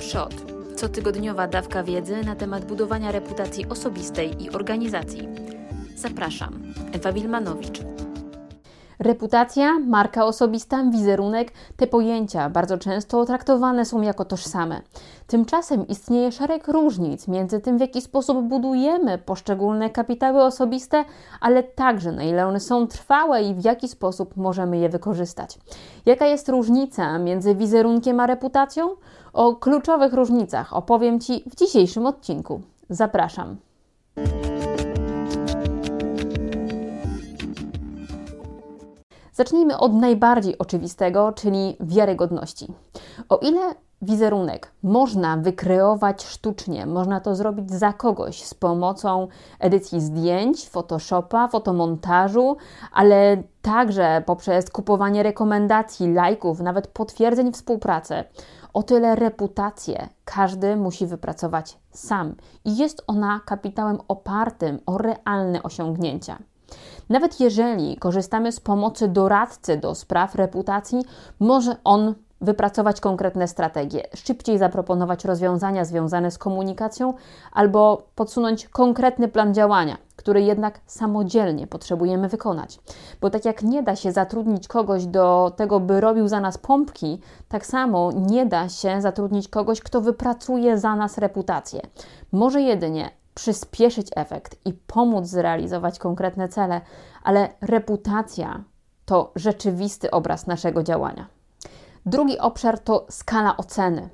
Przod. Cotygodniowa dawka wiedzy na temat budowania reputacji osobistej i organizacji. Zapraszam. Ewa Wilmanowicz. Reputacja, marka osobista, wizerunek te pojęcia bardzo często traktowane są jako tożsame. Tymczasem istnieje szereg różnic między tym, w jaki sposób budujemy poszczególne kapitały osobiste, ale także na ile one są trwałe i w jaki sposób możemy je wykorzystać. Jaka jest różnica między wizerunkiem a reputacją? O kluczowych różnicach opowiem Ci w dzisiejszym odcinku. Zapraszam. Zacznijmy od najbardziej oczywistego, czyli wiarygodności. O ile wizerunek można wykreować sztucznie, można to zrobić za kogoś z pomocą edycji zdjęć, Photoshopa, fotomontażu, ale także poprzez kupowanie rekomendacji, lajków, nawet potwierdzeń współpracy. O tyle reputację każdy musi wypracować sam i jest ona kapitałem opartym o realne osiągnięcia. Nawet jeżeli korzystamy z pomocy doradcy do spraw reputacji, może on wypracować konkretne strategie, szybciej zaproponować rozwiązania związane z komunikacją albo podsunąć konkretny plan działania, który jednak samodzielnie potrzebujemy wykonać. Bo tak jak nie da się zatrudnić kogoś do tego, by robił za nas pompki, tak samo nie da się zatrudnić kogoś, kto wypracuje za nas reputację. Może jedynie przyspieszyć efekt i pomóc zrealizować konkretne cele, ale reputacja to rzeczywisty obraz naszego działania. Drugi obszar to skala oceny.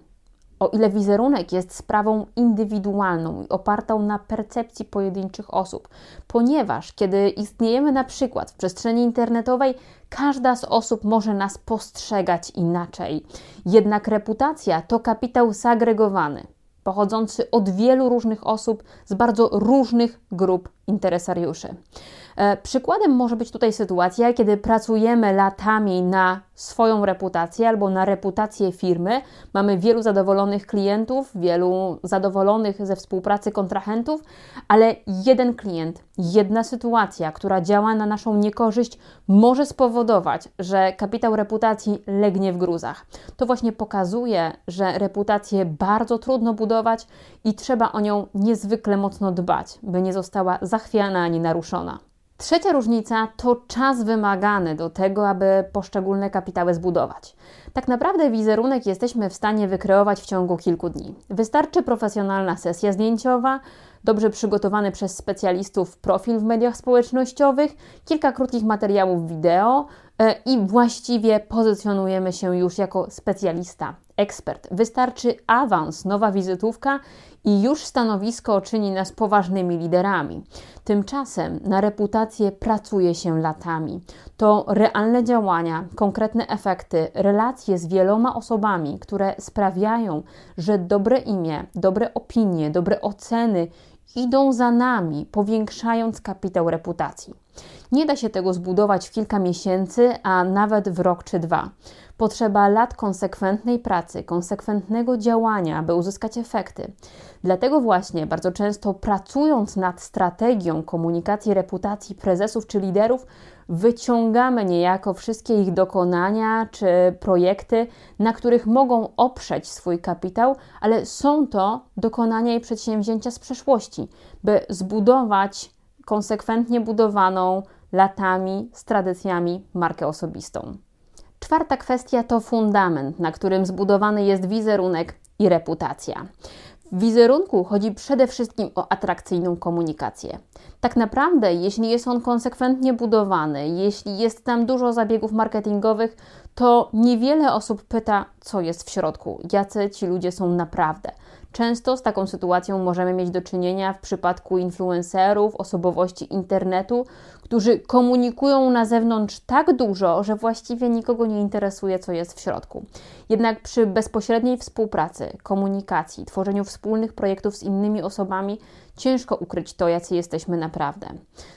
O ile wizerunek jest sprawą indywidualną i opartą na percepcji pojedynczych osób, ponieważ kiedy istniejemy na przykład w przestrzeni internetowej, każda z osób może nas postrzegać inaczej. Jednak reputacja to kapitał zagregowany, pochodzący od wielu różnych osób z bardzo różnych grup interesariuszy. E, przykładem może być tutaj sytuacja, kiedy pracujemy latami na swoją reputację albo na reputację firmy. Mamy wielu zadowolonych klientów, wielu zadowolonych ze współpracy kontrahentów, ale jeden klient, jedna sytuacja, która działa na naszą niekorzyść, może spowodować, że kapitał reputacji legnie w gruzach. To właśnie pokazuje, że reputację bardzo trudno budować i trzeba o nią niezwykle mocno dbać, by nie została zachwiana ani naruszona. Trzecia różnica to czas wymagany do tego, aby poszczególne kapitały zbudować. Tak naprawdę wizerunek jesteśmy w stanie wykreować w ciągu kilku dni. Wystarczy profesjonalna sesja zdjęciowa, dobrze przygotowany przez specjalistów profil w mediach społecznościowych, kilka krótkich materiałów wideo i właściwie pozycjonujemy się już jako specjalista, ekspert. Wystarczy awans, nowa wizytówka i już stanowisko czyni nas poważnymi liderami. Tymczasem na reputację pracuje się latami. To realne działania, konkretne efekty, relacje z wieloma osobami, które sprawiają, że dobre imię, dobre opinie, dobre oceny idą za nami, powiększając kapitał reputacji. Nie da się tego zbudować w kilka miesięcy, a nawet w rok czy dwa. Potrzeba lat konsekwentnej pracy, konsekwentnego działania, aby uzyskać efekty. Dlatego właśnie bardzo często pracując nad strategią komunikacji reputacji prezesów czy liderów, wyciągamy niejako wszystkie ich dokonania czy projekty, na których mogą oprzeć swój kapitał, ale są to dokonania i przedsięwzięcia z przeszłości, by zbudować konsekwentnie budowaną latami z tradycjami markę osobistą. Czwarta kwestia to fundament, na którym zbudowany jest wizerunek i reputacja. W wizerunku chodzi przede wszystkim o atrakcyjną komunikację. Tak naprawdę, jeśli jest on konsekwentnie budowany, jeśli jest tam dużo zabiegów marketingowych, to niewiele osób pyta, co jest w środku, jacy ci ludzie są naprawdę. Często z taką sytuacją możemy mieć do czynienia w przypadku influencerów, osobowości internetu, którzy komunikują na zewnątrz tak dużo, że właściwie nikogo nie interesuje, co jest w środku. Jednak przy bezpośredniej współpracy, komunikacji, tworzeniu wspólnych projektów z innymi osobami, ciężko ukryć to, jacy jesteśmy naprawdę.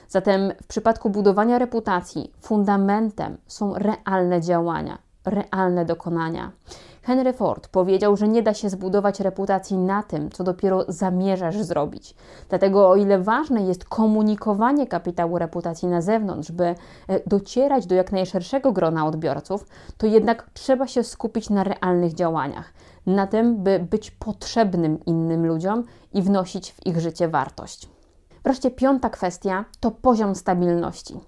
Zatem w przypadku budowania reputacji, fundamentem są realne działania, realne dokonania. Henry Ford powiedział, że nie da się zbudować reputacji na tym, co dopiero zamierzasz zrobić. Dlatego, o ile ważne jest komunikowanie kapitału reputacji na zewnątrz, by e, docierać do jak najszerszego grona odbiorców, to jednak trzeba się skupić na realnych działaniach. na tym, by być potrzebnym innym ludziom i wnosić w ich życie wartość. Wreszcie piąta kwestia to poziom stabilności.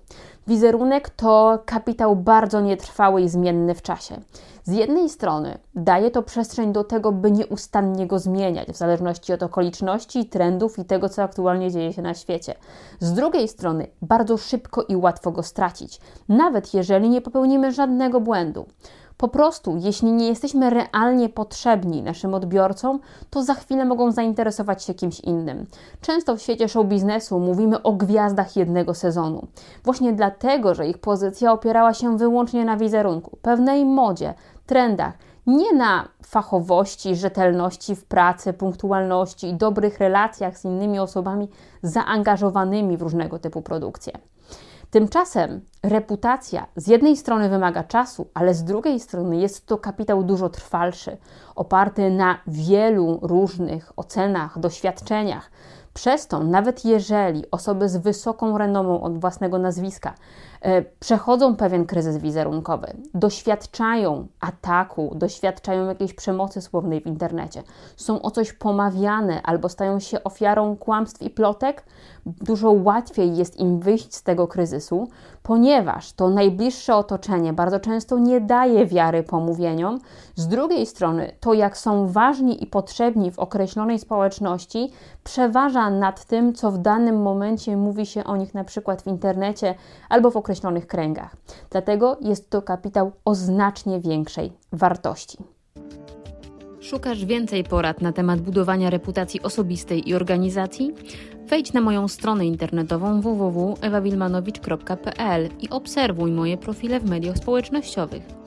Wizerunek to kapitał bardzo nietrwały i zmienny w czasie. Z jednej strony daje to przestrzeń do tego, by nieustannie go zmieniać, w zależności od okoliczności, trendów i tego, co aktualnie dzieje się na świecie. Z drugiej strony bardzo szybko i łatwo go stracić, nawet jeżeli nie popełnimy żadnego błędu. Po prostu, jeśli nie jesteśmy realnie potrzebni naszym odbiorcom, to za chwilę mogą zainteresować się kimś innym. Często w świecie show biznesu mówimy o gwiazdach jednego sezonu. Właśnie dlatego, że ich pozycja opierała się wyłącznie na wizerunku, pewnej modzie, trendach, nie na fachowości, rzetelności w pracy, punktualności i dobrych relacjach z innymi osobami zaangażowanymi w różnego typu produkcje. Tymczasem reputacja z jednej strony wymaga czasu, ale z drugiej strony jest to kapitał dużo trwalszy, oparty na wielu różnych ocenach, doświadczeniach. Przez to, nawet jeżeli osoby z wysoką renomą od własnego nazwiska E, przechodzą pewien kryzys wizerunkowy, doświadczają ataku, doświadczają jakiejś przemocy słownej w internecie, są o coś pomawiane albo stają się ofiarą kłamstw i plotek, dużo łatwiej jest im wyjść z tego kryzysu, ponieważ to najbliższe otoczenie bardzo często nie daje wiary pomówieniom. Z drugiej strony, to jak są ważni i potrzebni w określonej społeczności, przeważa nad tym, co w danym momencie mówi się o nich na przykład w internecie albo w określonych kręgach. Dlatego jest to kapitał o znacznie większej wartości. Szukasz więcej porad na temat budowania reputacji osobistej i organizacji? Wejdź na moją stronę internetową www.ewawilmanowicz.pl i obserwuj moje profile w mediach społecznościowych.